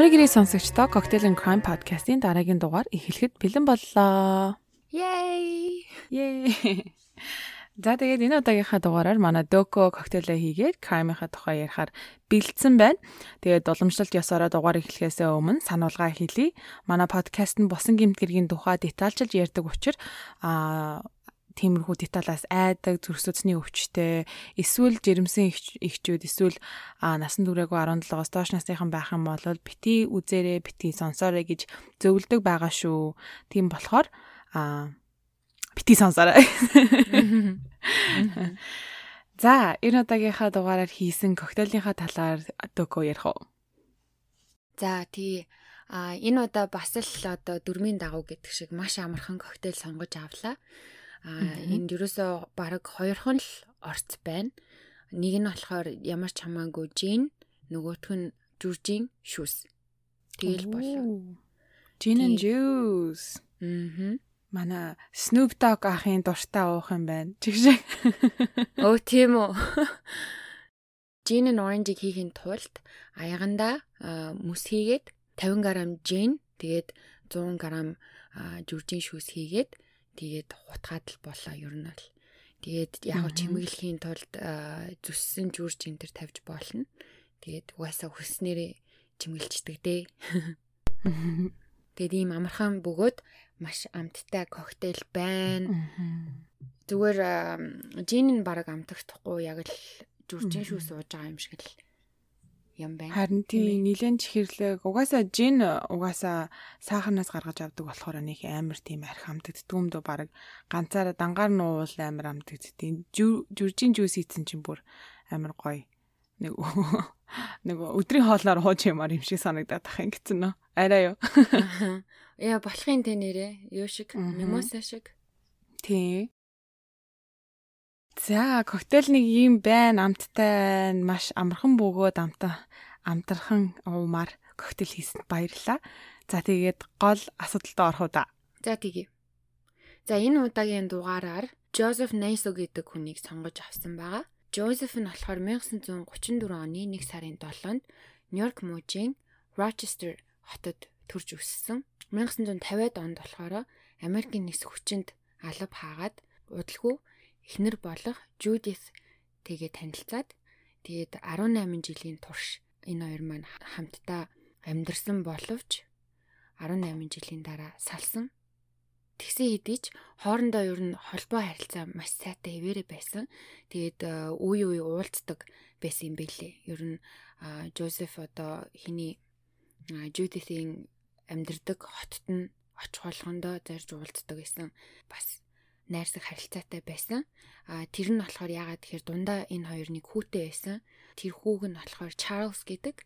Амрыг ирээ сонсогчдоо Cocktail and Crime podcast-ийн дараагийн дугаар эхлэхэд бэлэн боллоо. Yay! Yay! За тэгээд энэ удаагийнхаа дугаараар манай Доко коктейлээ хийгээд crime-ийнхаа тухай ярихаар бэлдсэн байна. Тэгээд уламжлалт ёсороо дугаар эхлэхээс өмнө сануулга хэлье. Манай подкаст нь босон гэмт гэргийн тухай детальчилж ярьдаг учраас аа тиймэрхүү деталаас айдаг зүрхсүцний өвчтэй эсвэл жирэмсэн ихчүүд эсвэл насан туршаагүй 17-оос доош насныхан байх юм бол бити үзээрэй бити сонсоорой гэж зөвлөдөг байгаа шүү. Тийм болохоор а бити сонсоорой. За, энэ удаагийнхаа дугаараар хийсэн коктейлийнхаа талаар дөкөө ярих уу? За, тий А энэ удаа бас л одоо дөрмийн дагуу гэдэг шиг маш амархан коктейл сонгож авлаа. А энд ерөөсөө баг хоёрхан л орц байна. Нэг нь болохоор ямар ч хамаагүй жин, нөгөөх нь журжин шүүс. Тэгэл болоо. Gin and juice. Аа. Манай Snoop Dogg ахын дуртай уух юм байна. Чиг шиг. Өө тийм үү. Gin and orange хийхин тулд аяганда мөс хийгээд 50 г gin тэгээд 100 г журжин шүүс хийгээд Тэгээд хутгаад л болоо ер нь бол. Тэгээд яг чимэглэхийн тулд зүссэн жүрж энэ төр тавьж болно. Тэгээд угаасаа хүснээрээ чимгэлждэг дээ. Тэгээд ийм амархан бөгөөд маш амттай коктейл байна. Зүгээр жин нь баг амтагдахгүй яг л жүржин шүү сууж байгаа юм шиг л юм байна. Харин тийм нилэн чихэрлэг угаасаа жин угаасаа сахарнаас гаргаж авдаг болохоор нэг амар тийм арх хамтагддаг юм дөө баг ганцаараа дангаар нуувал амар хамтагддаг. Жүржин жүүс ийцэн чинь бүр амар гоё. Нэг нэг өдрийн хоолноор хууч юмар юм шиг санагдаад тах юм гэсэн нөө. Арай юу. Яа болохын тэ нэрээ юу шиг мимоса шиг. Тий. За, коктейл нэг юм байна, амттай, маш амархан бөгөөд амтаа амтархан уумаар коктейл хийсэнд баярлалаа. За, тэгээд гол асуудалд орох уу да. За, тэгье. За, энэ удаагийн дугаараар Жозеф Нейсо гэдэг хүнийг сонгож авсан байгаа. Жозеф нь болохоор 1934 оны 1 сарын 7-нд Нью-Йорк мужийн Rochester хотод төрж өссөн. 1950-ад онд болохоор Америкийн нисэх хүчинд алба хаагаад удалгүй эхнэр болох Жудith тэгээ танилцаад тэгээд 18 жилийн турш энэ хоёр маань хамтдаа амьдарсан боловч 18 жилийн дараа салсан. Тэгсэн хэдий ч хоорондоо ер нь холбоо харилцаа маш сайтай хэвээрээ байсан. Тэгээд үе үе уулздаг байсан юм бэлээ. Ер нь Жозеф одоо хиний Жудитийн амьдардаг хотод нь очих болгондоо зарж уулздаг гэсэн бас найрсаг харилцаатай байсан. А тэр нь болохоор яагаад тэгэхээр дундаа энэ хоёр нэг хүүтэй байсан. Тэр хүүг нь болохоор Чарлз гэдэг.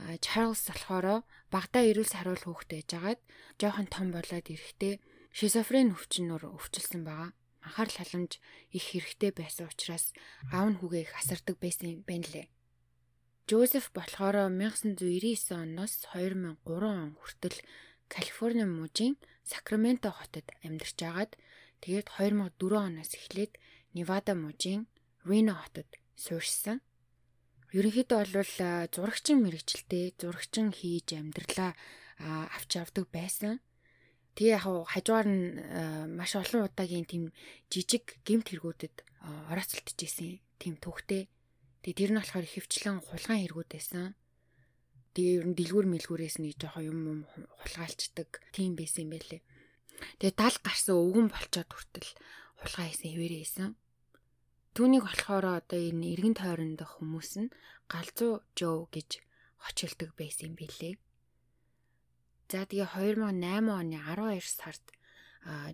А Чарлз болохоор багада эрүүл саруул хүүхтэй байжгаад жоохон том болоод ирэхдээ шизофрен өвчнөр өвчлсөн байгаа. Анхаарал халамж их хэрэгтэй байсан учраас аав нь хүүгээ их асардаг байсан байна лээ. Жозеф болохоор 1999 оноос 2003 он хүртэл Калифорни мужийн Сакраменто хотод амьдарч агаад Тэгээд 2004 оноос эхлээд Невада мужийн Рено хотод суурьсан. Ерөнхийдөө бол зурагчин мэрэгчлээ зурагчин хийж амьдралаа авч явдаг байсан. Тэгээ яг хажуугаар нь маш олон удаагийн тийм жижиг гемт хэрэгүүдэд орооцолтож исэн тийм төвхтэй. Тэгээ тэр нь болохоор хөвчлэн хулгайн хэрэгүүд байсан. Тэгээ ер нь дэлгүүр мэлгүүрээс нэг жоохон юм хулгайлцдаг тийм байсан юм байлээ. Тэгээ дал гарсан өвгөн болчоод хүртэл хулгай хийсэн хэвээрээ хийсэн. Түүнийг болохоор одоо энэ эргэн тойронд хүмүүс нь галзуу Жоо гэж хочилдог байсан юм билээ. За тэгээ 2008 оны 12 сард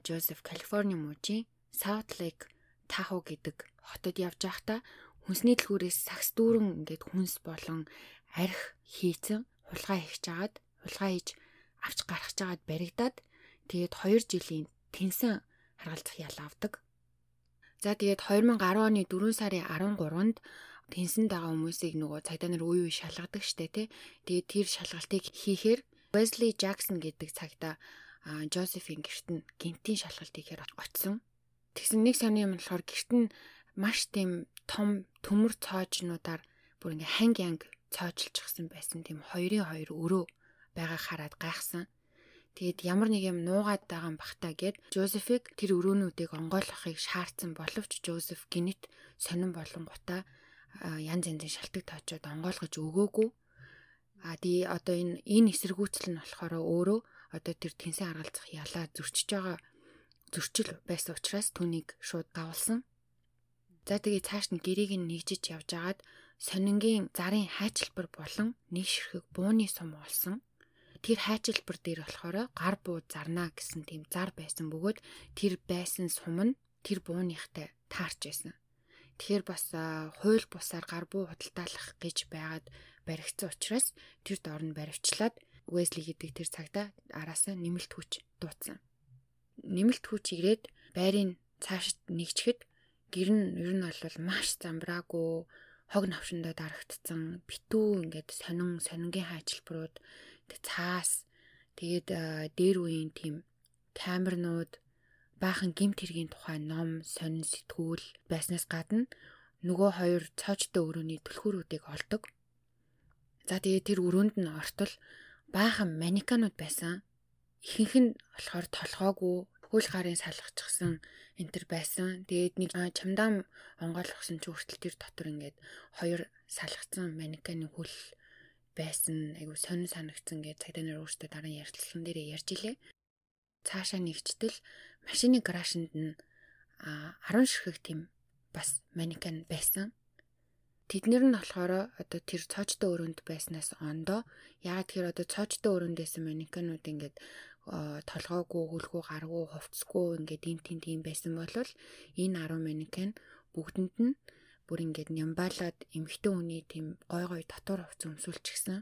Жозеф Калифорни мужийн South Lake Tahoe гэдэг хотод явж байхдаа хүнсний дэлгүүрээс сакс дүүрэн ингээд хүнс болон арх хийцэн хулгай хийж агаад хулгай хийж авч гаргаж агаад баригдаад Тэгээд 2 жилийн тэнсэн харгалзах ял авдаг. За тэгээд 2010 оны 4 сарын 13-нд тэнсэнд байгаа хүмүүсийг нөгөө цагдаа нар үе үе шалгадаг штэ тий. Тэгээд тэр шалгалтыг хийхээр Wesley Jackson гэдэг цагдаа Жозефийн герт нь гинтийн шалгалт хийхээр очсон. Тэгсэн нэг сони юм болохоор герт нь маш тийм том төмөр цоожнуудаар бүр ингээ ханг янг цоожлчихсан байсан тийм хоёрын хоёр өрөө байгаа хараад гайхсан. Тэгээд ямар нэг юм нуугаад байгаа бахтаа гэд Жозефиг тэр өрөөнүүдийг онгойлгохыг шаардсан боловч Жозеф гинэт сонирн болонгуудаа янз янзын шалтгаан тоочоод онгойлгож өгөөгүй. А тий одоо энэ энэ эсэргүүцэл нь болохоор өөрөө одоо тэр тэнсэн аргалзах ялаа зөрчиж байгаа зөрчил байсан учраас түүнийг шууд давалсан. За тэгээ цааш нь гэрийг нь нэгжиж явж агаад сонингийн зарын хайчилбар болон нэг ширхэг бууны сум олсон тэр хайчилбар дээр болохоор гар буу зарна гэсэн тийм зар байсан бөгөөд тэр байсан сум нь тэр бууныхтай таарч байсан. Тэгэхээр бас хууль бусаар гар буу худалдаалах гэж байгаад баригдсан учраас тэр доор нь баривчлаад Уэсли гэдэг тэр цагта араасаа нэмэлт хүч дуудсан. Нэмэлт хүч ирээд байрын цаашд нэгчгэд гэр нь ер нь бол маш замбраагүй хог навшиндаа дарагдсан битүү ингээд сонин сонингийн хайчилбарууд цаас тэгээд дээр үеийн тийм камернууд баахан гимт хэргийн тухай ном, сонин сэтгүүл байснаас гадна нөгөө хоёр цоочтой өрөөний түлхүүрүүдийг олдог. За тэгээд тэр өрөөнд нь ортол баахан манеканууд байсан. Ихэнх нь болохоор толгоогүй хөл гарын салгачихсан энтер байсан. Тэгээд нэг чамдаам онгойлгосон ч хүртэл тэр дотор ингээд хоёр салгацсан манеканы хөл байсан айгу сонир санагдсан гэж цагдаа нар өөрсдөө дараа нь ярилцлаган дээр ярьж илээ. Цаашаа нэгчтэл машины гаражинд нь 10 ширхэг тийм бас манекен байсан. Тэднэр нь болохоор одоо тэр цоочтой өрөөнд байснаас ондоо яг тэр одоо цоочтой өрөөнд байсан манекенууд ингээд толгоогүй, хөлгүй, гаргүй, хувцсгүй ингээд ийм тийм тийм байсан бол энэ 10 манекен бүгдэнд нь бүр ингээд нямбаалаад эмхтэн хүний тийм гой гой татвар хувц өмсүүлчихсэн.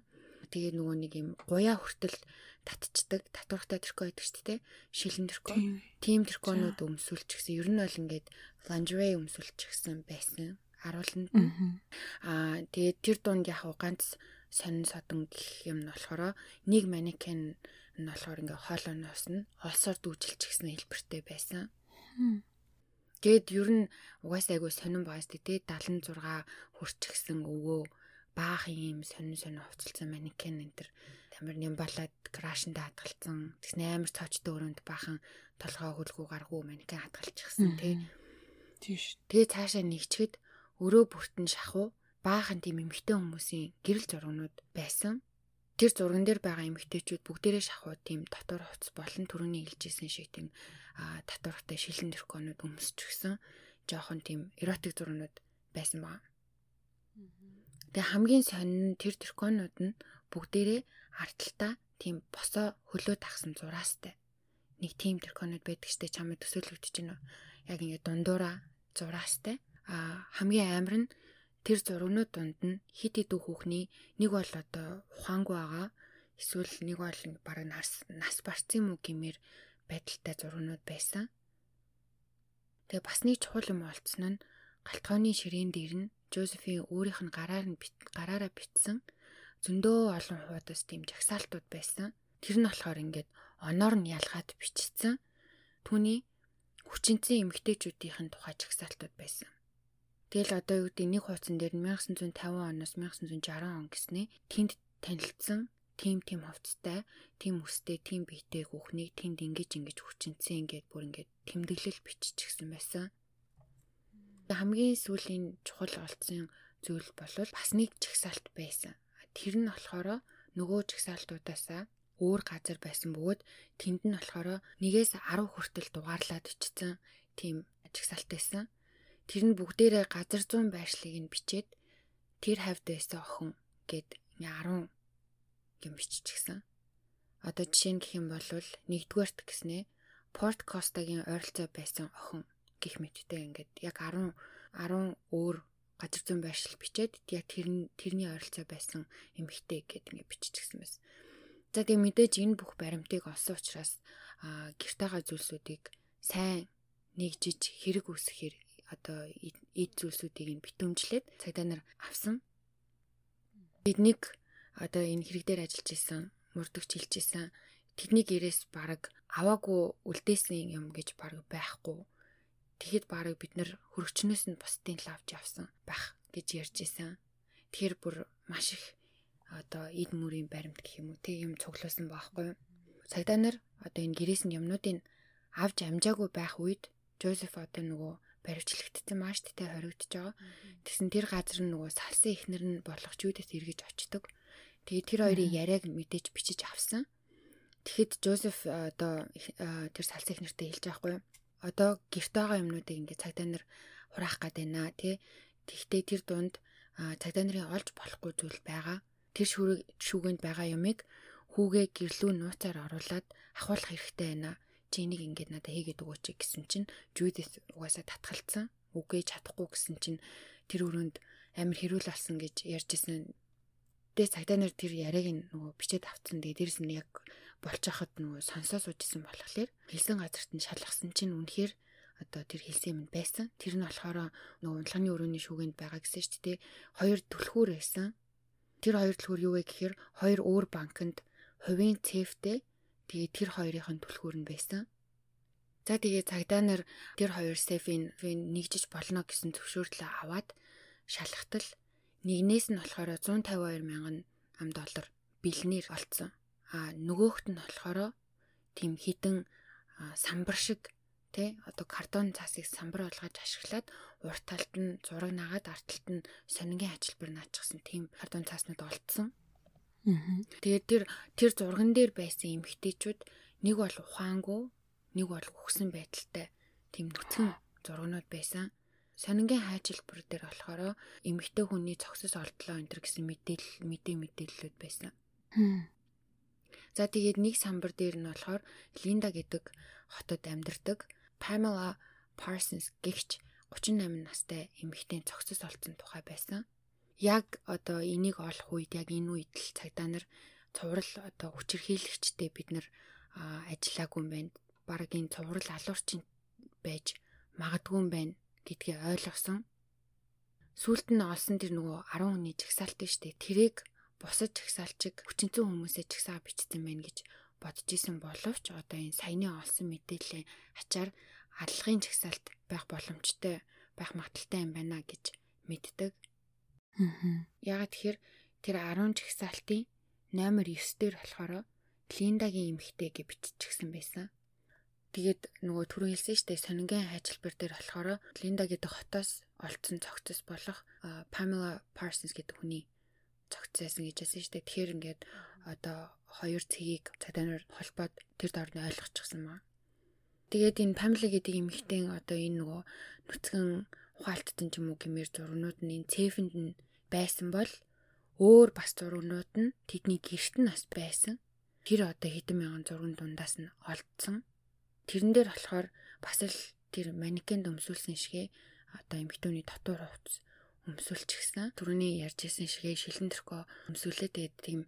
Тэгээ нөгөө нэг юм гуяа хүртэл татчихдаг. Татвартай тэрко байдаг шүү дээ. Шилэн тэрко. Тим тэрконууд өмсүүлчихсэн. Ер нь бол ингээд lingerie өмсүүлчихсэн байсан. Арууланд. Аа тэгээд тэр дунд яг ганц сонин содон гэх юм нь болохоор нэг манекен нь болохоор ингээ хоолооноос нь олсоор дүүжилчихсэн хэлбэртэй байсан. Тэгэд ер нь угаасаа айгүй сонирн байгаас тэ 76 хүрчихсэн өвөө баах юм сонин сонин хувцалсан манекен энэ төр тамир нямбалаад крашнд хатгалцсан тэгс амар цоочтой өрөөнд баахан толгой хөлгүү гаргуу манекен хатгалчихсан тий. Тийш. Тэгээ цаашаа нэгчгэд өрөө бүртэн шахуу баахан тийм эмхтэй хүмүүсийн гэрэл зургнууд байсан. Тэр зурган дээр байгаа эмэгтэйчүүд бүгдээрээ шахуу тийм дотор хувц болон төрөний илжсэн шиг тийм татвартай шилэн тэрконууд өмсчихсэн жоохон тийм эротик зургнууд байсан баа. Тэгээ хамгийн сонин тэр тэрконууд нь бүгдээрээ арталтаа тийм босоо хөлөө тагсан зураастай. Нэг тийм тэрконууд байдаг штэ чамд төсөөлөгдөж байна. Яг ингэ дундуура зураастай. А хамгийн амар нь тэр зургнууд дунд нь хит хит хүүхний нэг бол одоо ухаангүй байгаа эсвэл нэг бол бараг нас нас барцсан юм уу гэмээр байдалтай зургнууд байсан. Тэгээ бас нэг чухал юм олцсон нь галтгооны ширээн дээр нь Жозефийн өөрийнх нь гараар нь гараараа битсэн зөндөө олон хуудас тийм жагсаалтууд байсан. Тэр нь болохоор ингээд оноор нь ялгаад бичсэн. Түүний хүчинцэн эмгтээчүүдийн тухай жагсаалтууд байсан. Тэгэл одоо юу гэдэг нэг хуудсан дээр нь 1950 оноос 1960 он гэснээ тэнд танилцсан тим тим хувцтай, тим өстэй, тим биетэй хүүхнийг тэнд ингэж ингэж хүчинцэн ингээд бүр ингээд тэмдэглэл биччихсэн байсан. Хамгийн сүүлийн чухал олцсон зүйл бол бас нэг чагсаалт байсан. Тэр нь болохоор нөгөө чагсаалтуудаасаа өөр газар байсан бөгөөд тэнд нь болохоор нэгээс 10 хүртэл дугаарлаад ичсэн тийм чагсаалт байсан. Тэр нь бүгдээрээ газар зүүн байршлыг нь бичээд тэр хавьд байсан охин гэд 10 гэм биччихсэн. Одоо жишээ нь гэх юм бол нэгдүгээрт гэснээ Порт Костагийн ойролцоо байсан охин гих мэттэй ингээд яг 10 10 өөр газар зүүн байршил бичээд яг тэр тэрний ойролцоо байсан эмэгтэй гэд ингээд биччихсэн байсан. За тэгээ мэдээж энэ бүх баримтыг олсон учраас гэртаага зүйлсүүдийг сайн нэгжиж хэрэг үүсгэхээр одоо эд зүйлсүүдийг нь битүүмжлээд цагдаа нар авсан. Биднийг одоо энэ хэрэг дээр ажиллаж исэн, мурдагч хэлж исэн тэдний гэрээс баг аваагүй үлдээсэн юм гэж баг байхгүй. Тэгэхэд баг бид нар хөргчнөөс нь бусдын лавж явсан байх гэж ярьж исэн. Тэгэхээр бүр маш их одоо эд мөрийн баримт гэх юм уу тэг юм цуглуулсан байхгүй. Цагдаа нар одоо энэ гэрээс нь юмнуудыг авч амжаагүй байх үед Жозеф одоо нөгөө баривчлагдсан маш тэтэй хоригдож байгаа. Тэгсэн тэр газар нь нөгөө салсан ихнэр нь болох чүүдэс эргэж очдог. Тэгээд тэр хоёрын яриаг мэдээж бичиж авсан. Тэгэхэд Жозеф одоо тэр салсан ихнэртэй хэлж байгаа хгүй юу? Одоо гэрт байгаа юмнуудыг ингээд цагдаа нар хураах гээд байна тий. Тэгтээ тэр дунд цагдаа нарын олж болохгүй зүйл байгаа. Тэр шүүрэг шүүгэнд байгаа юмыг хүүгээ гэрлүү нууцаар оруулаад ахуулах хэрэгтэй байна. Чи энийг ингээд надад хийгээд өгөөч гэсэн чинь Жудис угаасаа татгалцсан. Үгүй чадахгүй гэсэн чинь тэр өрөөнд амир хэрүүл болсон гэж ярьжсэн. Тэгээ цагдаа нар тэр яриаг нөгөө бичээд авцсан. Тэгээ дээрэс нь яг болж хахад нөгөө сонсоо суужсэн болохоор хэлсэн газарт нь шалгасан чинь үнэхээр одоо тэр хэлсэн юм байсан. Тэр нь болохоор нөгөө унтлагын өрөөний шүүгэнд байгаа гэсэн шүү дээ. Хоёр түлхүүр байсан. Тэр хоёр түлхүүр юу вэ гэхээр хоёр өөр банкнд хувийн цэвтэй тэгээ тэр хоёрын түлхүүр нь байсан. За тэгээ цагдаа нар тэр хоёр сефийн нэгжиж болно гэсэн зөвшөөрлөө аваад шалгахтал нэгнээс нь болохоор 152 мянган ам доллар бэлнээр олцсон. А нөгөөхт нь болохоор тийм хідэн самбар шиг Тэ одоо картон цаасыг самбар болгож ашиглаад урт талд нь зураг нагаад арт талд нь сонингийн ажилбар наачсан тийм картон цааснууд олдсон. Тэгээд тэр тэр зурган дээр байсан эмгтээчүүд нэг бол ухаангүй, нэг бол үхсэн байдалтай тийм нүцгэн зургнууд байсан. Сонингийн хайжилбар дээр болохоор эмгтээ хүний цогцос олдлоо энэ гэсэн мэдээлэл мэдээ мэдээллүүд байсан. За тэгээд нэг самбар дээр нь болохоор Линда гэдэг хотод амьдардаг Pamela Parsons гэгч 38 настай эмэгтэй цогцос олцсон тухай байсан. Яг одоо энийг олох үед яг энэ үед л цагдаа нар цуврал одоо хүчирхийлэгчтэй бид нар ажиллаагүй юм байна. Бараг энэ цуврал алуурчин байж магадгүй юм байна гэдгийг ойлгосон. Сүүлд нь олсон тэр нөгөө 10 хүний жагсаалт нь штэ тэрийг бусад жагсаалчиг хүчинцэн хүмүүсээ жагсаа бичсэн байна гэж бодож исэн боловч одоо энэ саяны олсон мэдээллийн ачаар аллагын жагсаалт байх боломжтой байх магадaltaй юм байна гэж мэддэг. Ягаад тэгэхээр тэр 10 жагсаалтын номер 9 дээр болохоор Линдагийн эмэгтэй гэж биччихсэн байсан. Тэгээд нөгөө түрүү хэлсэн дээ сонингийн хайчилбар дээр болохоор Линда гэдэг хотоос олдсон цогцос болох Pamela Parsons гэдэг хүний цогцсон байсан гэж хэлсэн дээ. Тэгэхээр ингээд одоо хоёр цэгийг цаданаар холбоод тэр дорны ойлгочихсон маа. Тэгээд энэ Памела гэдэг эмэгтэй одоо энэ нөгөө нүцгэн ухаалтсан ч юм уу гэмээр зургнууд нь энэ цэфэнд нь байсан бол өөр бас зургнууд нь тэдний гэрт нь бас байсан. Тэр одоо хэдэн мянган зурган дундаас нь олдсон. Тэрэн дээр болохоор бас л тэр манекенд өмсүүлсэн шигэ одоо эмэгтэйний дотор хувцас өмсүүлчихсэн. Түрүүний ярьж исэн шигээ шилэн төркөө өмсүүлээд тэгээд тийм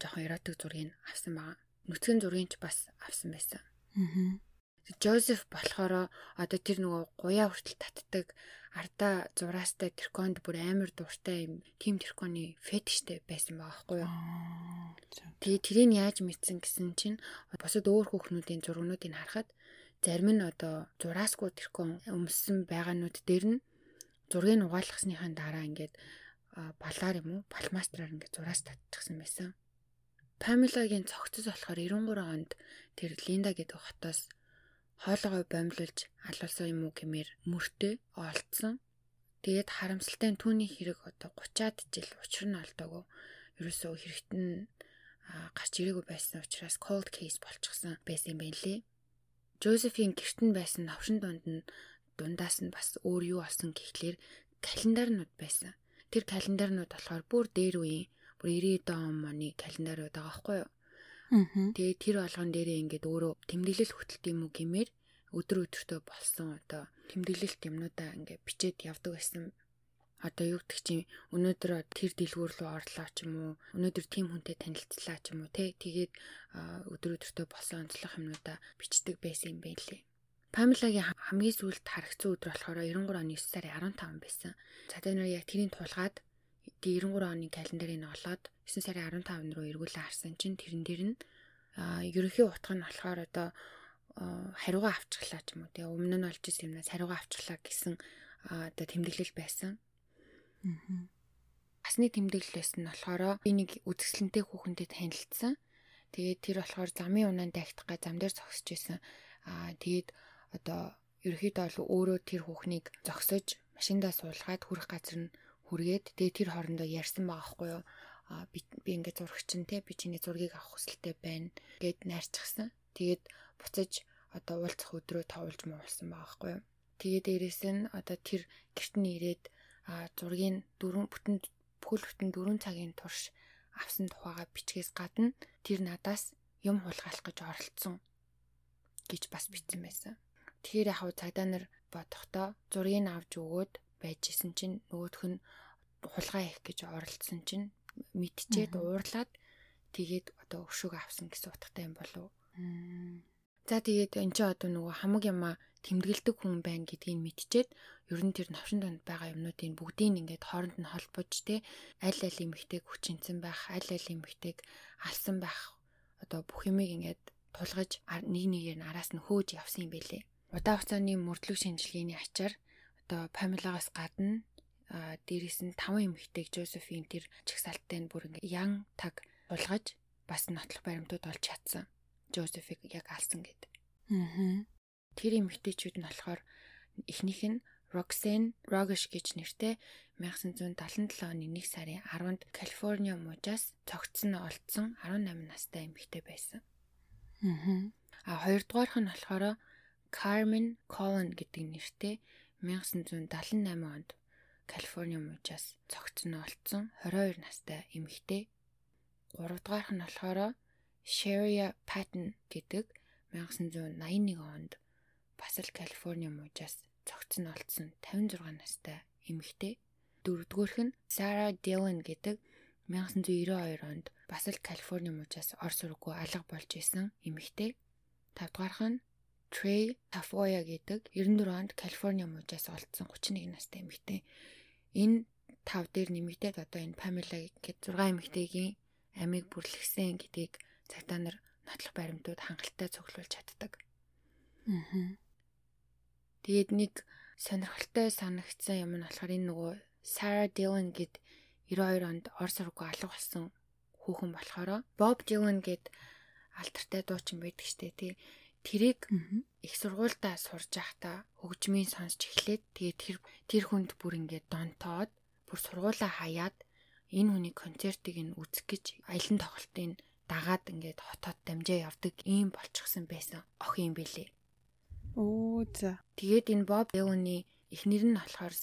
жоохон эротик зургийг авсан байгаа. Нүцгэн зургийг ч бас авсан байсан. Аа. Жозеф болохоор одоо тэр нөгөө гуяа хүртэл татдаг ардаа зураастай тэрконд бүр амар дуртай юм тим тэрконы фетиштэй байсан байгаа байхгүй юу. Тэгээ тэрийг яаж мэдсэн гэсэн чинь бусад өөр хүүхнүүдийн зургнуудыг харахад зарим нь одоо зураасгүй тэркон өмссөн байгаанууд дээр нь зургийг угаалгасныхаа дараа ингээд балаар юм уу палмастраар ингээд зураас татчихсан байсан. Памелагийн цогцос болохоор 93 онд тэр Линда гэдэг хотоос хоолойгоо бомблуулж алуулсан юм уу гэмээр мөртөө олцсон. Тэгээд харамсалтай нь түүний хэрэг одоо 30-аад жил учир нь олдоогүй. Ерөөсөө хэрэгт нь гарч ирээгүй байсан учраас cold case болчихсон байсан юм байна лээ. Жозефийн гэрт нь байсан навшин дунд нь дундаас нь бас өөр юу олсон гэхлээр календарнууд байсан. Тэр календарнууд болохоор бүр дээр үеийн бүр 90 он оны календарууд байгаа байхгүй юу? Тэгээ тэр болгон дээрээ ингээд өөрөө тэмдэглэл хөтөлт юм уу гэмээр өдөр өдөртөө болсон одоо тэмдэглэлт юмнуудаа ингээд бичээд явдаг байсан. Одоо юу гэдэг чинь өнөөдөр тэр дэлгүүр рүү орлоо ч юм уу өнөөдөр тийм хүнтэй танилцлаа ч юм уу те тэгээд өдөр өдөртөө болсон онцлог юмнуудаа бичдэг байсан юм байлээ. Памелагийн хамгийн сүүлд харагдсан өдөр болохоор 93 оны 9 сарын 15 байсан. За тэр нэр яг тэрийн тулгаад 93 оны календарыг олоод 9 сарын 15 руу эргүүлээ харсан чинь тэрэн дээр нь ерөнхий утга нь болохоор одоо хариугаа авчихлаа ч юм уу тэгээ өмнө нь олж ирсэн юмнаас хариугаа авчихлаа гэсэн одоо тэмдэглэл байсан. Басны тэмдэглэл байсан нь болохоор энийг үзэсгэлэнтэй хүүхэнтэй танилцсан. Тэгээд тэр болохоор замын унаанд дахтгаа зам дээр зогсож исэн. Аа тэгээд одоо ерөөхдөө өөрөө тэр хүүхнийг зогсож машиндаа суулгаад хүрэх газар нь хүргээд тэгээ тэр хоорондоо ярьсан байгаа хгүй юу. Би ингээд зурагч нь те би чиний зургийг авах хүсэлтэй байна гэд найрчихсан. Тэгээд буцаж одоо уулзах өдрөө товолж муулсан байгаа хгүй юу. Тэгээд дээрэс нь одоо тэр гэрт нь ирээд аа зургийг дөрөв бүтэн бүхэл бүтэн 4 цагийн турш авсан тухайга бичгээс гадна тэр надаас юм хулгайлах гэж оролцсон гэж бас бичсэн байсан. Тэгэхээр яг цагдаа нар бодохдоо зургийг авч өгөөд байжсэн чинь нөгөөх нь хулгай их гэж оролцсон чинь мэдчихэд уурлаад тэгээд одоо өшөөг авсан гэсэн утгатай юм болов. За тэгээд эн чинь одоо нөгөө хамаг юмаа тэмдэглэдэг хүн байна гэдгийг мэдчихэд ер нь тэр навшин донд байгаа юмнуудыг бүгдийг ингээд хооронд нь холбож те аль аль эмхтэйг хүчинцэн байх, аль аль эмхтэйг алсан байх одоо бүх юмыг ингээд тулгаж нэг нэгээр нь араас нь хөөж явсан юм бэлээ. Удаа хугацааны мөрдлөг шинжилгээний ачаар одоо Памелагаас гадна дээрээс нь 5 эмэгтэйг Жозефин тэр чагсаалттай нь бүр ингээ ян таг булгаж бас нотлох баримтууд олж чадсан. Жозефиг яг алсан гэдэг. Аа. Тэр эмэгтэйчүүд нь болохоор эхнийх нь Roxanne Rogish гэж нэртэй 1977 оны 1 сарын 10-нд Калифорниа мужаас цогцсон олдсон 18 настай эмэгтэй байсан. Аа. А хоёрдугаарх нь болохоор Carmen Collin гэдэг нэртэй 1978 онд Калифорни мужаас цогцсон олдсон 22 настай эмэгтэй. Гуравдугаарх нь болохоор Sheria Patton гэдэг 1981 онд бас л Калифорни мужаас цогцсон олдсон 56 настай эмэгтэй. Дөрөвдүгээрх нь Sarah Dillon гэдэг 1992 онд бас л Калифорни мужаас ор сургуу алга болж исэн эмэгтэй. Тавдугаарх нь Trey Tafoya гэдэг 94 онд Калифорни мужаас олдсон 31 настай эмэгтэй. Энэ тав дээр нэмэгдээд одоо энэ Pamela гэдэг 6 эмэгтэйгийн амийг бүрлэгсэн гэдгийг цагтаа нар нотлох баримтууд хангалттай цуглуулж чаддаг. Аа. Тэгээд нэг сонирхолтой санагдсан юм нь болохоор энэ нөгөө Sarah Dillon гэд 92 онд Орос руу алга болсон хүүхэн болохоор Bob Dylan гэд алдартай дуучин байдаг штэ тий. Тэрийг их сургуультай сурж байхдаа хөгжмийн сонсч эхлээд тэгээд тэр тэр хүнд бүр ингээд донтоод бүр сургуулаа хаяад энэ хүний концертыг нь үзэх гэж аялан тоглолтын дагаад ингээд хотод дамжаа явдаг ийм болчихсон байсан ох юм бэлээ. Оо за. Тэгээд энэ Боб Диланы эхнэр нь болохоор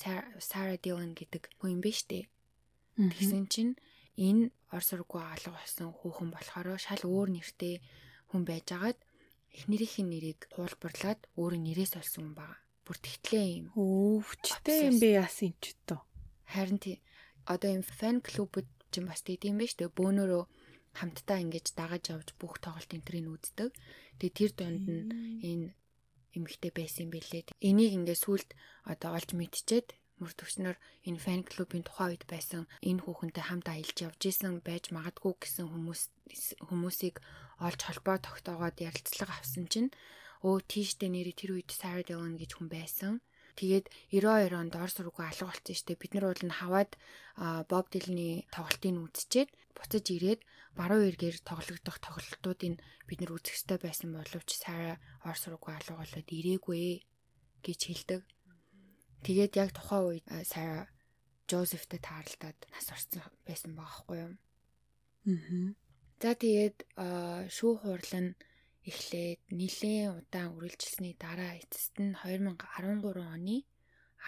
Сара Дилан гэдэг хүн юм байна штэ. Тэгсэн чинь энэ Орос руу алга болсон хүүхэн болохоор шал өөр нэртэй хүн байжгаад эхнэрийнхээ нэрийг хуулбарлаад өөрөө нэрээс олсон юм байна. Бүр тэгтлээ юм. Өвчтэй юм бэ яасан ч тоо. Харин тий одоо энэ фэн клубуд ч юм бас тийм байж тээ бөөнөрөө хамтдаа ингэж дагаж авч бүх тоглолт энтрийг үздэг. Тэгээ тэр дунд нь энэ эмэгтэй байсан юм билээ. Энийг ингээ сүлд одоо олж мэдчихэд мөр төвчнөр энэ фэн клубын тухай үед байсан энэ хүүхэнтэй хамт аялж явж исэн байж магадгүй гэсэн хүмүүс хүмүүсийг олж холбоо тогтоогоод ярилцлага авсан чинь өө тийштэй нэрээ тэр үед Sarah Dillon гэж хүн байсан. Тэгээд 92 онд Орос руугаа алга болсон штеп бид нар бол нь хаваад Боб Дилны тоглолтыг үзчихэд буцаж ирээд баруун эргээр тоглогдох тоглолтуудыг бид нар үзэх ёстой байсан боловч Сара Орос руугаа алга болоод ирээгүй гэж хэлдэг. Тэгээд яг тухайн үед сая Жозефтэй тааралдаад нас орсон байсан байгаа хгүй юу. Аа. За тэгээд шүүх хурал нь эхлээд нэлээд удаан үргэлжилсэний дараа эцэст нь 2013 оны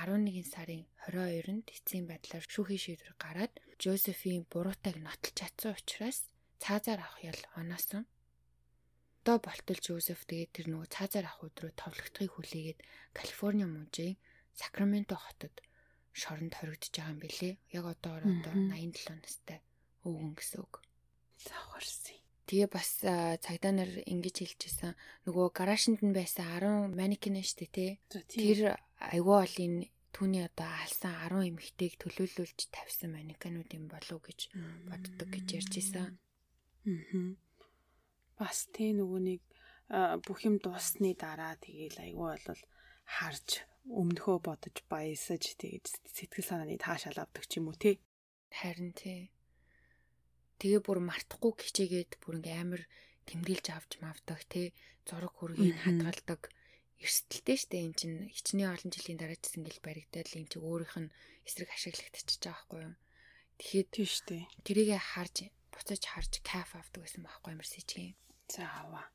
11 сарын 22-нд эцсийн байдлаар шүүхийн шийдвэр гараад Жозефийн буруутайг нотолж чадсан учраас цаазаар авах ял оноосон. Одоо болтол Жозеф тэгээд тэр нөгөө цаазаар авах өдрөө товлогдохыг хүлээгээд Калифорни мужийн Сакраменто хотод шоронд хоригдож байгаа юм билэ. Яг одоо одоо 87 настай өвгөн гэсэн үг. Завхарсан. Тэгээ бас цагдаа нар ингэж хэлчихсэн. Нөгөө гаражинд нь байсан 10 манекен штэ тий. Тэр айгүй ол энэ түүний одоо алсан 10 эмэгтэйг төлөөлүүлж тавьсан манекенууд юм болов гэж боддог гэж ярьж исэн. Аа. Бас тий нөгөө нэг бүх юм дууссны дараа тэгээл айгүй бол харж өмнөхөө бодож баясаж тэгээд сэтгэл санааны таашаал авдаг ч юм уу тий. Харин тий. Тэгээ бүр мартахгүй хичээгээд бүр ингээм амар тэмдэглэж авч мавдаг тий. Зураг хүргийг хадгалдаг эрсдэлтэй штэ эн чин хичнээн олон жилийн дараа ч ингээл баригдаад л эн чин өөрийнх нь эсрэг ашиглагдчихж байгаа байхгүй юу. Тэгэхэд тий штэ. Тэрийгэ харж буцаж харж кайф авдаг байсан байхгүй юм шиг. За аваа.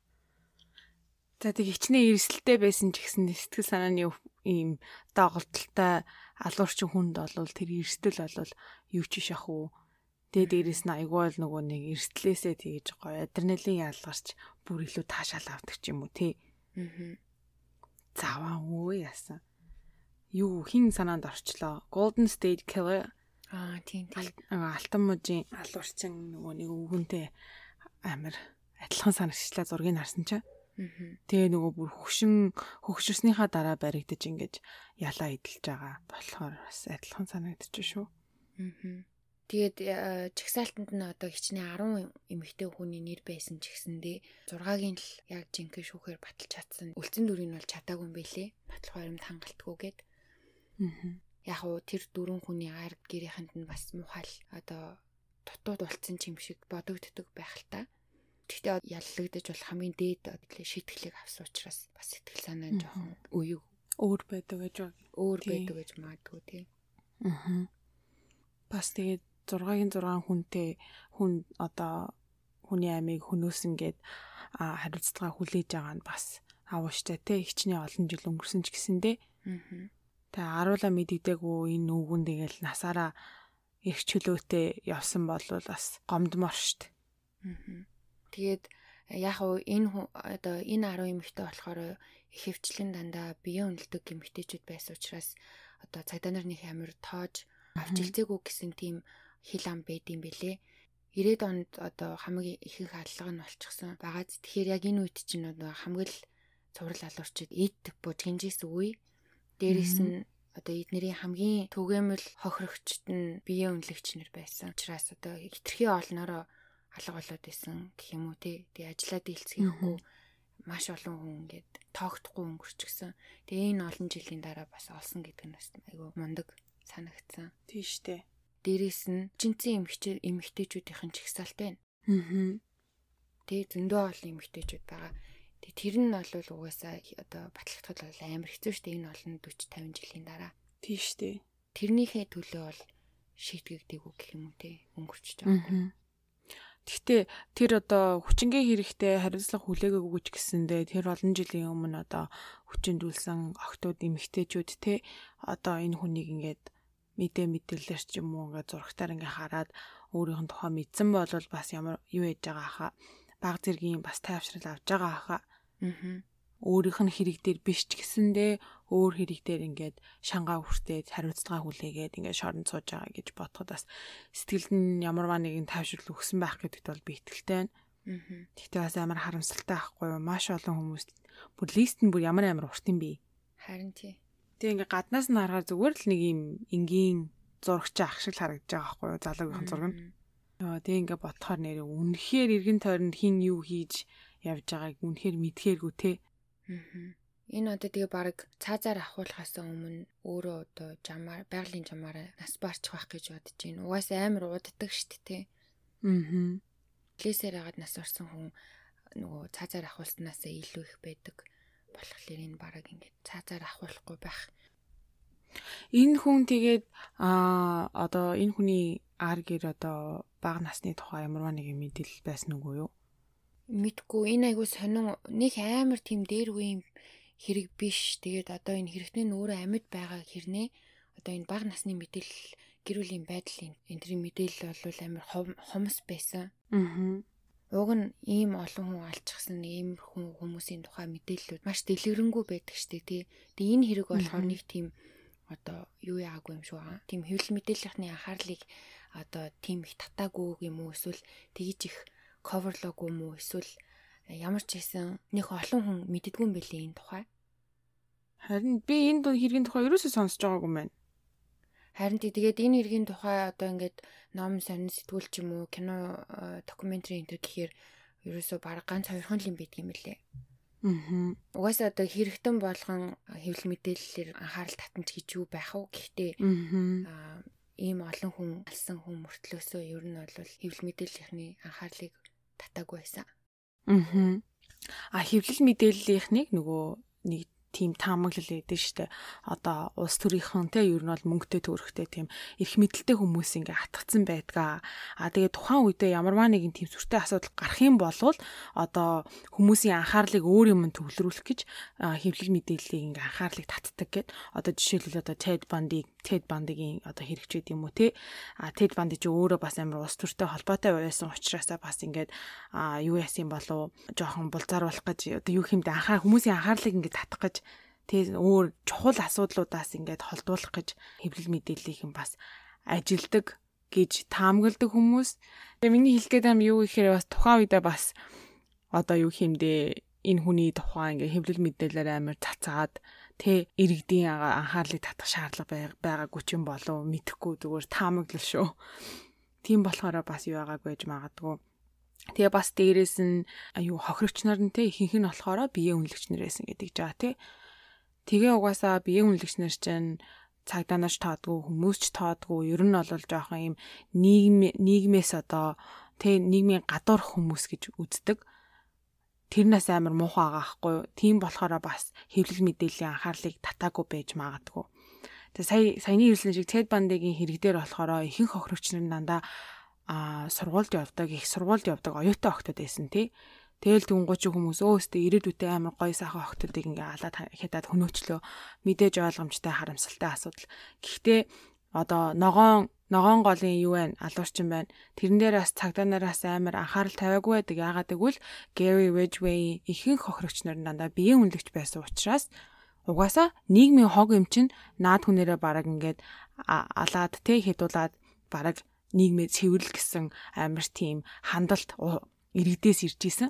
За тэг хичнээн эрсдэлтэй байсан ч гэсэн сэтгэл санааны ийм доголдолтой алуурчин хүнд болвол тэр эрсдэл болвол юу ч биш ах уу. Тэгээ дээрэс нь айгүй бол нөгөө нэг эрсдлээсээ тэгэж гоё адреналин ялгарч бүр илүү таашаал авдаг ч юм уу тий. Аа. Заваа өө яасан. Юу хин санаанд орчлоо. Golden State Killer Аа тийм тийм. Алтан мужийн алуурчин нөгөө нэг өвгөнтэй амир адилхан санагчлаа зургийг харсан чинь. Тэгээ нөгөө бүр хөгшин хөгшөрснийхаа дараа баригдаж ингэж ялаа идэлж байгаа болохоор бас адилхан санагдчих шүү. Тэгээд э, чагсаалтанд нь одоо хичнээн 10 эмэгтэй хүний нэр байсан ч гэсэндээ 6-гийн л яг жинхэнэ шүүхээр баталж чадсан. Үлцэн дүрийг нь бол чадаагүй юм бэлээ. Батлах баримт хангалтгүйгээд. Аа яг уу тэр дөрвөн хүний ард гэрийнхэнд нь бас мухаал одоо дутууд болцсон юм шиг бодогддог байх л та. Гэхдээ яллагдаж бол хамгийн дээд шийтгэлийг авсан учраас бас сэтгэл санаа нь жоохон үеиг өөр байдаг гэж өөр байдаг гэж магадгүй тий. Аа. Бас тэгээд 6-гийн 6 хүнтэй хүн одоо хүний амийг хөнөөсөн гээд хариуцлага хүлээж байгаа нь бас авууштай те хичнээн олон жил өнгөрсөн ч гэсэндээ. Тэгээ аруула мэдэгдээгүй энэ нүгүн тэгэл насаараа эрх чөлөөтэй явсан бол бас гомдмор штт. Тэгээд яг уу энэ одоо энэ 10 эмэгтэй болохоор их хөвчлийн дандаа бие үнэлдэг эмэгтэйчүүд байсан учраас одоо цагдаа нар нэг амир тоож авч илцээгүй гэсэн тийм хил ам байд юм бэлээ. 90-ад онд одоо хамгийн ихэнх аллага нь болчихсон. Багаз тэгэхээр яг энэ үед чинь одоо хамгийн цуврал алуурчид эд бууж гинжээс үе Дээрээс нь одоо эднэрийн хамгийн түгээмэл хохирогчд нь бие үнэлэгч нар байсан. Учираас одоо хитрхи олноороо алга болоод исэн гэх юм уу тий. Тэгээ ажиллаад дийлцгээхгүй маш олон хүн ингээд тоогдохгүй өнгөрчихсөн. Тэгээ энэ олон жилийн дараа бас олсон гэдэг нь бас айгүй мундаг санагдсан. Тий штэ. Дээрээс нь жинцэн эмэгтэй эмэгтэйчүүдийн чагсаалт байна. Аа. Тэгээ зөндөө олон эмэгтэйчүүд байгаа. Тэг тэр нь бол угаасаа одоо батлагдхад бол амар хэцүү шттэ энэ олон 40 50 жилийн дараа. Тийм шттэ. Тэрнийхээ төлөө бол шийтгэгдээгүй гэх юм уу те өнгөрч байгаа. Гэхдээ тэр одоо хүчингээ хэрэгтэй хариуцлага хүлээгээгүй ч гэсэндээ тэр олон жилийн өмнө одоо хүчиндүүлсэн охтууд эмэгтэйчүүд те одоо энэ хүнийг ингээд мэдээ мэдээлэлэр ч юм уу ингээд зурагтаар ингээд хараад өөрийнх нь тухай мэдсэн бол бас ямар юу яж байгаа хаа баг зэргийн бас тайвшрал авж байгаа хаа. Аа. Өөрийнх нь хэрэг дээр биш ч гэсэндээ өөр хэрэг дээр ингээд шангаа хүртээд хариуцлага хүлээгээд ингээд шоронд сууж байгаа гэж бодоход бас сэтгэлд нь ямарваа нэгэн тайвшрал өгсөн байх гэдэгт бол би итгэлтэй байна. Тэгтээ бас амар харамсалтай байхгүй юу? Маш олон хүмүүс бүр лист нь бүр ямар амар урт юм бэ? Харин тий. Тэгээ ингээд гаднаас нь харахаар зүгээр л нэг юм энгийн зурагч ах шиг харагдаж байгаа байхгүй юу? Залуугийн зураг нь. Тэг ингээ бодохоор нэрээ үнэхээр эргэн тойронд хин юу хийж явж байгааг үнэхээр мэдхээргүй те. Энэ одоо тэгээ баг цаазаар ахуулахаас өмнө өөрөө одоо жамаар байгалийн жамаараа нас барчих байх гэж бодож байна. Угаасаа амар уддаг штт те. Аа. Лесээр хагаад нас орсон хүн нөгөө цаазаар ахуулснаасаа илүү их байдаг. Болохоор энэ баг ингээд цаазаар ахуулахгүй байх. Энэ хүн тэгээд аа одоо энэ хүний ар гэр одоо бага насны тухай ямарваа нэг мэдээлэл байсан үгүй юу? Мэдгүй энэ айгу сонин нэг амар тийм дээр үе хэрэг биш. Тэгээд одоо энэ хэрэгтэй нь өөрөө амьд байгаа хэрнээ одоо энэ бага насны мэдээлэл гэрүүлийн байдлын энэ төрлийн мэдээлэл бол амар хомс байсан. Аа. Уг нь ийм олон хүн алччихсан ийм хүн хүмүүсийн тухай мэдээллүүд маш дэлгэрэнгүй байдаг штеп тий. Тэгээ энэ хэрэг болохоор нэг тийм одоо юу яагүй юм шүү. Тийм хэвлэл мэдээллийнхний анхаарлыг одоо тийм их татаагүй юм уу эсвэл тэгж их коверлоогүй юм уу эсвэл ямар ч хэсэн нэг олон хүн мэддэггүй юм бэлээ энэ тухай. Харин би энэ хэргийн тухай ерөөсөө сонсож байгаагүй мэн. Харин тэгээд энэ хэргийн тухай одоо ингээд ном сонин сэтгүүл ч юм уу кино докюментари энэ гэхээр ерөөсөө баг ганц хоёрхан л юм байдаг юм лээ. Аа. Угаасаа одоо хэрэгтэн болгон хэвлэл мэдээллээр анхаарал татамж гэж юу байх вэ? Гэхдээ аа ийм олон хүн алсан хүн мөртлөөсөө ер нь бол хэвлэл мэдээллийнхний анхаарлыг татаагүй байсан. Аа. А хэвлэл мэдээллийнхнийг нөгөө нэг тийм таамаглал өгдөө штэ. Одоо улс төрийнхэн те ер нь бол мөнгөтэй төрөхтэй тийм эрх мэдэлтэй хүмүүс ингээ хатгцсан байдгаа. А тэгээ тухайн үедээ ямарваа нэгэн тийм сүртэй асуудал гарах юм бол одоо хүмүүсийн анхаарлыг өөр юм төвлөрүүлэх гэж хэвлэл мэдээллийг ингээ анхаарлыг татдаг гэд. Одоо жишээлбэл одоо Ted Bundy Ted Bundy-гийн одоо хэрэгчүүд юм уу те. А Ted Bundy ч өөрөө бас амар улс төртэй холбоотой байсан учраас бас ингээд а юу яасан болов жоохон булзааруулах гэж одоо юу хэмдэ анхаар хүмүүсийн анхаарлыг ингээ татах гэж тэгээ өөр чухал асуудлуудаас ингээд холдуулах гэж хэвлэл мэдээллийг юм бас ажилдаг гэж таамагладаг хүмүүс. Тэгээ миний хэлэх гээд юм юу гэхээр бас тухайн үедээ бас одоо юу хэмдэ энэ хүний тухайн ингээ хэвлэл мэдээлэлээр амар цацаад тэ иргэдийн анхаарлыг татах шаардлага байгаагүй ч юм болов мэдхгүй зүгээр таамаглал шүү. Тийм болохоор бас юу байгаагүй гэж магадгүй. Тэгээ бас дээрэс нь аюу хохирогч нар нь те ихэнх нь болохоор биеийн үнэлэгч нарээс ингэдэг жаа те. Тэгээ угаасаа биеийн үнэлэгч нар чинь цагдаанач тоодгүй хүмүүс ч тоодгүй ер нь бол жоохон юм нийгэм нийгмээс одоо тэ нийгмийн гадуур хүмүүс гэж үздэг тэрнээс амар муухай байгаа хгүй юу. Тийм болохоор бас хэвлэл мэдээллийн анхаарлыг татаагүй байж магадгүй. Тэгээ сая саяны хэлсэн шиг Ted Bundy-гийн хэрэг дээр болохоор ихэнх охирогч нар дандаа а сургуульд явдаг, их сургуульд явдаг оюутай охтод байсан тий. Тэгэл түнгууч хүмүүс өөстөө ирээдүйтэй амар гоё сайхан охтодыг ингээ алаад хятад хөнөөчлөө мэдээж ойлгомжтой харамсалтай асуудал. Гэхдээ одоо ногоон ногоон голын юу вэ? Алуурчин байна. Тэрэн дээр бас цагдаа нараас амар анхаарал тавиагүй байдаг. Яагаад гэвэл Gary Ridgway ихэнх хохирогч нар дандаа биеийн үнэлэгч байсан учраас угаасаа нийгмийн хог юм чин наад хүнээрээ бараг ингээд алаад тэ хідуулаад бараг нийгмээ цэвэрлэл гэсэн амар тийм хандалт иргэдээс ирж исэн.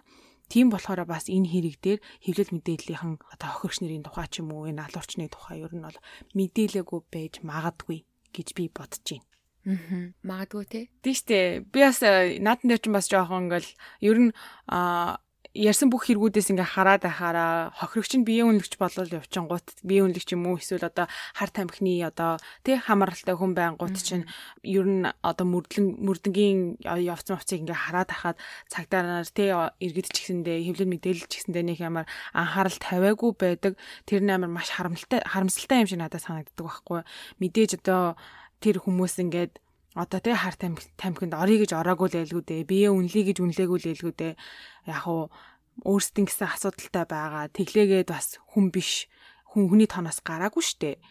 Тийм болохоор бас энэ хэрэг дээр хэвлэл мэдээллийнхэн одоо хохирогч нарын тухай ч юм уу энэ алуурчны тухай ер нь бол мэдээлээгүй байж магадгүй гэж би бодож байна. Аа. Магадгүй те. Тийштэй. Би бас наадан дээр ч бас жоохон ингээл ер нь аа ярьсан бүх хэрэгүүдээс ингээ хараад байхаараа хохирогч нь биеийн үнэлэгч болол явчингууд биеийн үнэлэгч юм уу эсвэл одоо хар тамхины одоо тий хамааралтай хүн байнгут чинь ер нь одоо мөрдлөн мөрдөнгийн явцсан хувцыг ингээ хараад хахад цагдаа нар тий иргэд ч гэсэндээ хэвлэл мэдээлэл ч гэсэндээ нэг ямар анхаарал тавиагүй байдаг тэр нь амар маш харамсалтай харамсалтай юм шиг надад санагддаг байхгүй мэдээж одоо тэр хүмүүс ингээд одоо тий хар тамхинд орё гэж ороогүй л байлгүй дээ. Бие үнлий гэж үнлээгүй л байлгүй дээ. Яг уу өөрсдийн гэсэн асуудалтай байгаа. Тэглээгээд бас хүн биш. Хүн хүний тоноос гараагүй штэ.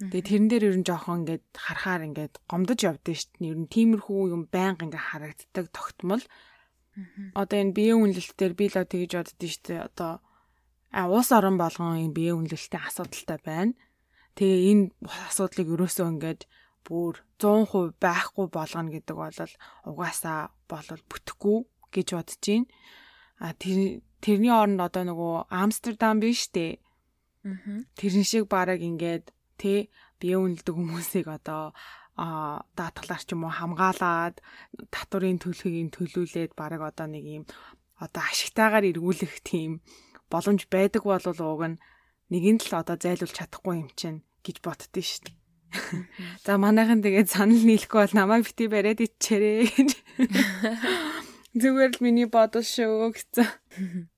Тэгээ тэрэн дээр ер нь жоохон ингээд харахаар ингээд гомдож явдсан штэ. Ер нь тиймэрхүү юм байнга ингээд харагддаг тогтмол. Одоо энэ бие үнэлэлтээр би л тэгж боддөө штэ. Одоо а уус орон болгон энэ бие үнэлэлтийн асуудалтай байна. Тэгээ энэ асуудлыг өрөөсөө ингээд бүр 100% байхгүй болгоно гэдэг бол угаасаа болол бүтэхгүй гэж бодож байна. А тэр тэрний оронд одоо нөгөө Амстердам биш үү? Аа. Тэрэн шиг бараг ингээд тэ бие үнэлдэг хүмүүсийг одоо а даатгалаар ч юм уу хамгаалаад татварын төлөхийг төлүүлээд баг одоо нэг юм одоо ашигтайгаар эргүүлэх тийм боломж байдаг бол уг нь нэгэн л одоо зайлуулж чадахгүй юм чинь гэж боддөө шүү дээ. За манайхан тэгээд санал нийлэхгүй бол намайг бити бариад ичээрээ гэж. Зүгээр л миний бодол шүү гэсэн.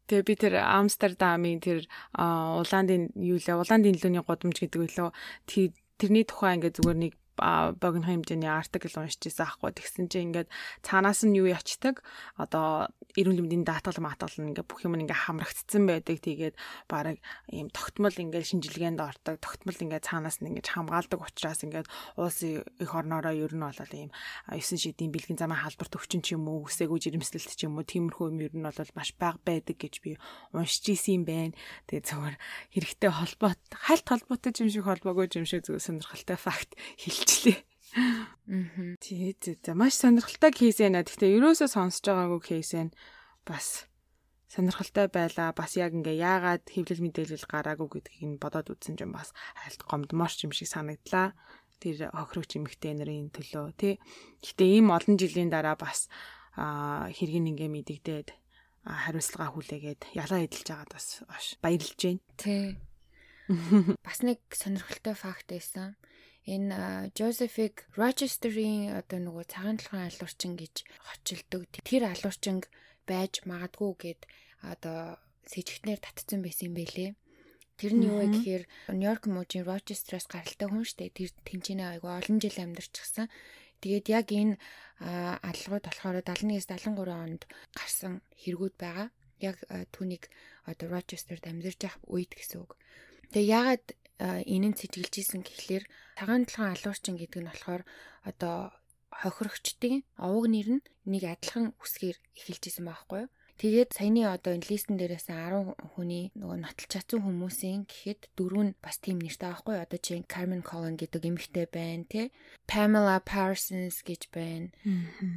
Тэгээ би тэр Амстердамын тэр Улаандын юу лээ Улаандын лүүний гудамж гэдэг үлээ тэрний тухай ингээ зүгээр нэг богино хэмжээний артикл уншиж байсан аахгүй. Тэгсэн чинь ингээд цаанаас нь юу ячдаг? Одоо эрүүл мэндийн даатгал маатгал ингээд бүх юм ингээд хамрагдсан байдаг. Тэгээд баг ийм тогтмол ингээд шинжилгээнд ортог тогтмол ингээд цаанаас нь ингээд хамгаалдаг учраас ингээд улсын их орноороо ер нь бол ийм 9 шидийн бэлгийн замын халбарт өвчин ч юм уу үсээгүй жирэмслэлт ч юм уу тиймэрхүү юм ер нь бол маш бага байдаг гэж би уншиж исэн юм байна. Тэгээд зөвхөн хэрэгтэй холбоот хальт холбоотой юм шиг холбоогүй юм шиг зөв сонирхолтой факт хэл хэлчлээ. Аа. Тий, за маш сонирхолтой кейс байна. Гэхдээ ерөөсөө сонсож байгаагүй кейс байна. Бас сонирхолтой байла. Бас яг ингээ яагаад хэвлэл мэдээлэл гараагүй гэдгийг нь бодоод үзсэн юм бас хайлт гомдморч юм шиг санагдлаа. Тэр хохирогч эмэгтэй нарын төлөө тий. Гэхдээ ийм олон жилийн дараа бас хэрэг ингээ мэдэгдээд хариуцлага хүлээгээд ялаа эдэлж байгаад бас баярлж байна. Тий. Бас нэг сонирхолтой факт байсан энэ Жозефиг Rochester-ийн одоо нөгөө цагаан толгойн алуурчин гэж хочилдог. Тэр алуурчин байж магадгүй гэд одоо сэжигтнэр татцсан байсан юм бэлээ. Тэр нь юу вэ гэхээр Нью-Йорк мужийн Рочестероос гаралтай хүн штэ. Тэр тэнцэнэ айгу олон жил амьдарчихсан. Тэгээд яг энэ алгууд болохоор 71-с 73 онд гарсан хэрэгүүд байгаа. Яг түүнийг одоо Рочестерд амьдарч байх үед гэсэн үг. Тэгээ яагаад энэ нь цэжгэлжсэн гэхлээр цагаан талхан алуурчин гэдэг нь болохоор одоо хохирогчдын овог нэр нь нэг адилхан үсгээр эхэлжсэн байхгүй юу? Тэгээд саяны одоо энэ листен дээрээс 10 хүний нөгөө нотолч чадсан хүмүүсийн гэхэд дөрөв нь бас тийм нэртэй байхгүй одоо чи Carmen Cullen гэдэг эмэгтэй байна тий Pamela Parsons гэж байна.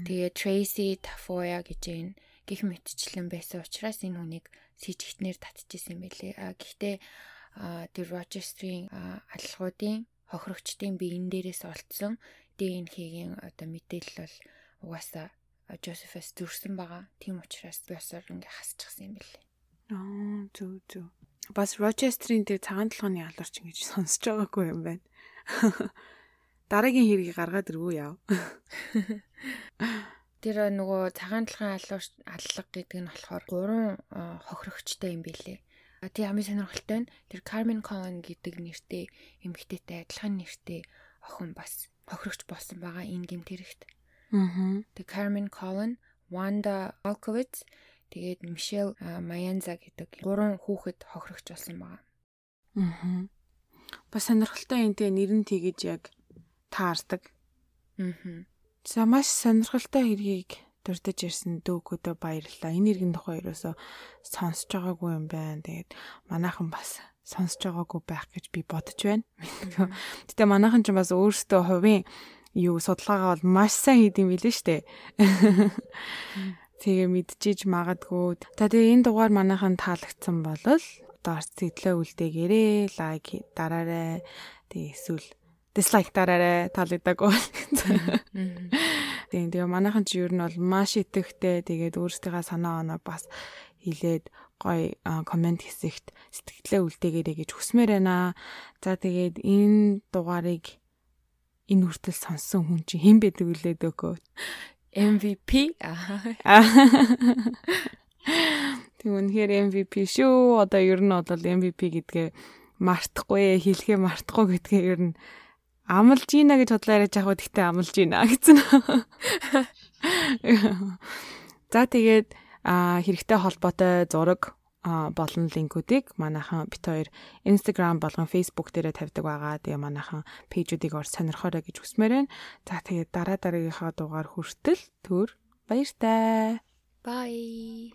Тэгээд Tracy Tafoya гэж байна. Гэх мэтчлэн байсан учраас энэ хүнийг сэжигтнэр татчихсан юм байлээ. А гэхдээ тэр Rochester-ийн аллагуудын хохирогчдын биеийн дээрээс олцсон ДНХ-ийн одоо мэдээлэл бол угаасаа Жозефээс зөрсөн байгаа. Тийм учраас би осоор ингээ хасчихсан юм билээ. Аа зүг зүг. Бас Рочестерийн тэр цагаан толгойн ялуурч ингэж сонсож байгаагүй юм байна. Дараагийн хэргийг гаргаад иргүү яв. Тэр нөгөө цагаан толгойн алуурч аллаг гэдэг нь болохоор гурван хохирогчтой юм билээ. Тий хамгийн сонирхолтой нь тэр Carmen Cohen гэдэг нэртэй эмэгтэйтэй адилхан нэртэй охин бас хохирогч болсон байгаа энэ гэмт хэрэгт. Аа. Тэг Carmen Cullen, Wanda Alkovitz тэгээд Michelle Mayanza гэдэг гурван хүүхэд хохирогч болсон байгаа. Аа. Бас сонирхолтой энэ нэр нь тэгэж яг таардаг. Аа. За маш сонирхолтой хэргийг дурдж ирсэн дүүгүүдөө баярлалаа. Энэ иргэн тухай ерөөсө сонсож байгаагүй юм байна. Тэгээд манайхан бас сонсож байгаагүй байх гэж би бодож байна. Гэтэ манайхан ч бас өөрсдөө хувийн юу судалгаагаа бол маш сайн хийд юм билээ штэ. Тэгээ мэдчихэж магадгүй. За тэгээ энэ дугаар манайхан таалагдсан бол одоо сэтгэлээ үлдээгээрээ лайк дараарай. Тэгээ эсвэл дислайк дараарай таалагдаагүй. Тийм тэгээ манайхан ч ер нь бол маш итгэвтэй. Тэгээд өөрсдийнхээ санаа оноо бас хэлээд гой комент хэсэгт сэтгэлээ үлдээгээрэй гэж хүсмээр байна. За тэгээд энэ дугаарыг энэ хүртэл сонссон хүн чинь хэн байдаг вүлээ дөөкөө MVP Тэг үнэхээр MVP шүү. Одоо ер нь бол MVP гэдгээ мартахгүй, хэлхээ мартахгүй гэдгээ ер нь амлж гинэ гэж бодлоо яриад яах вэ? Тэгтээ амлж гинэ гэсэн. За тэгээд хэрэгтэй холбоотой зураг болон линкүүдийг манайхан бит хоёр Instagram болон Facebook дээрээ тавьдаг байгаа. Тэгээ манайхан пэйжүүдийг ор сонирхоорой гэж хүсмээр байна. За тэгээд дараа дараагийнхаа дугаар хүртэл төр баяртай. Bye.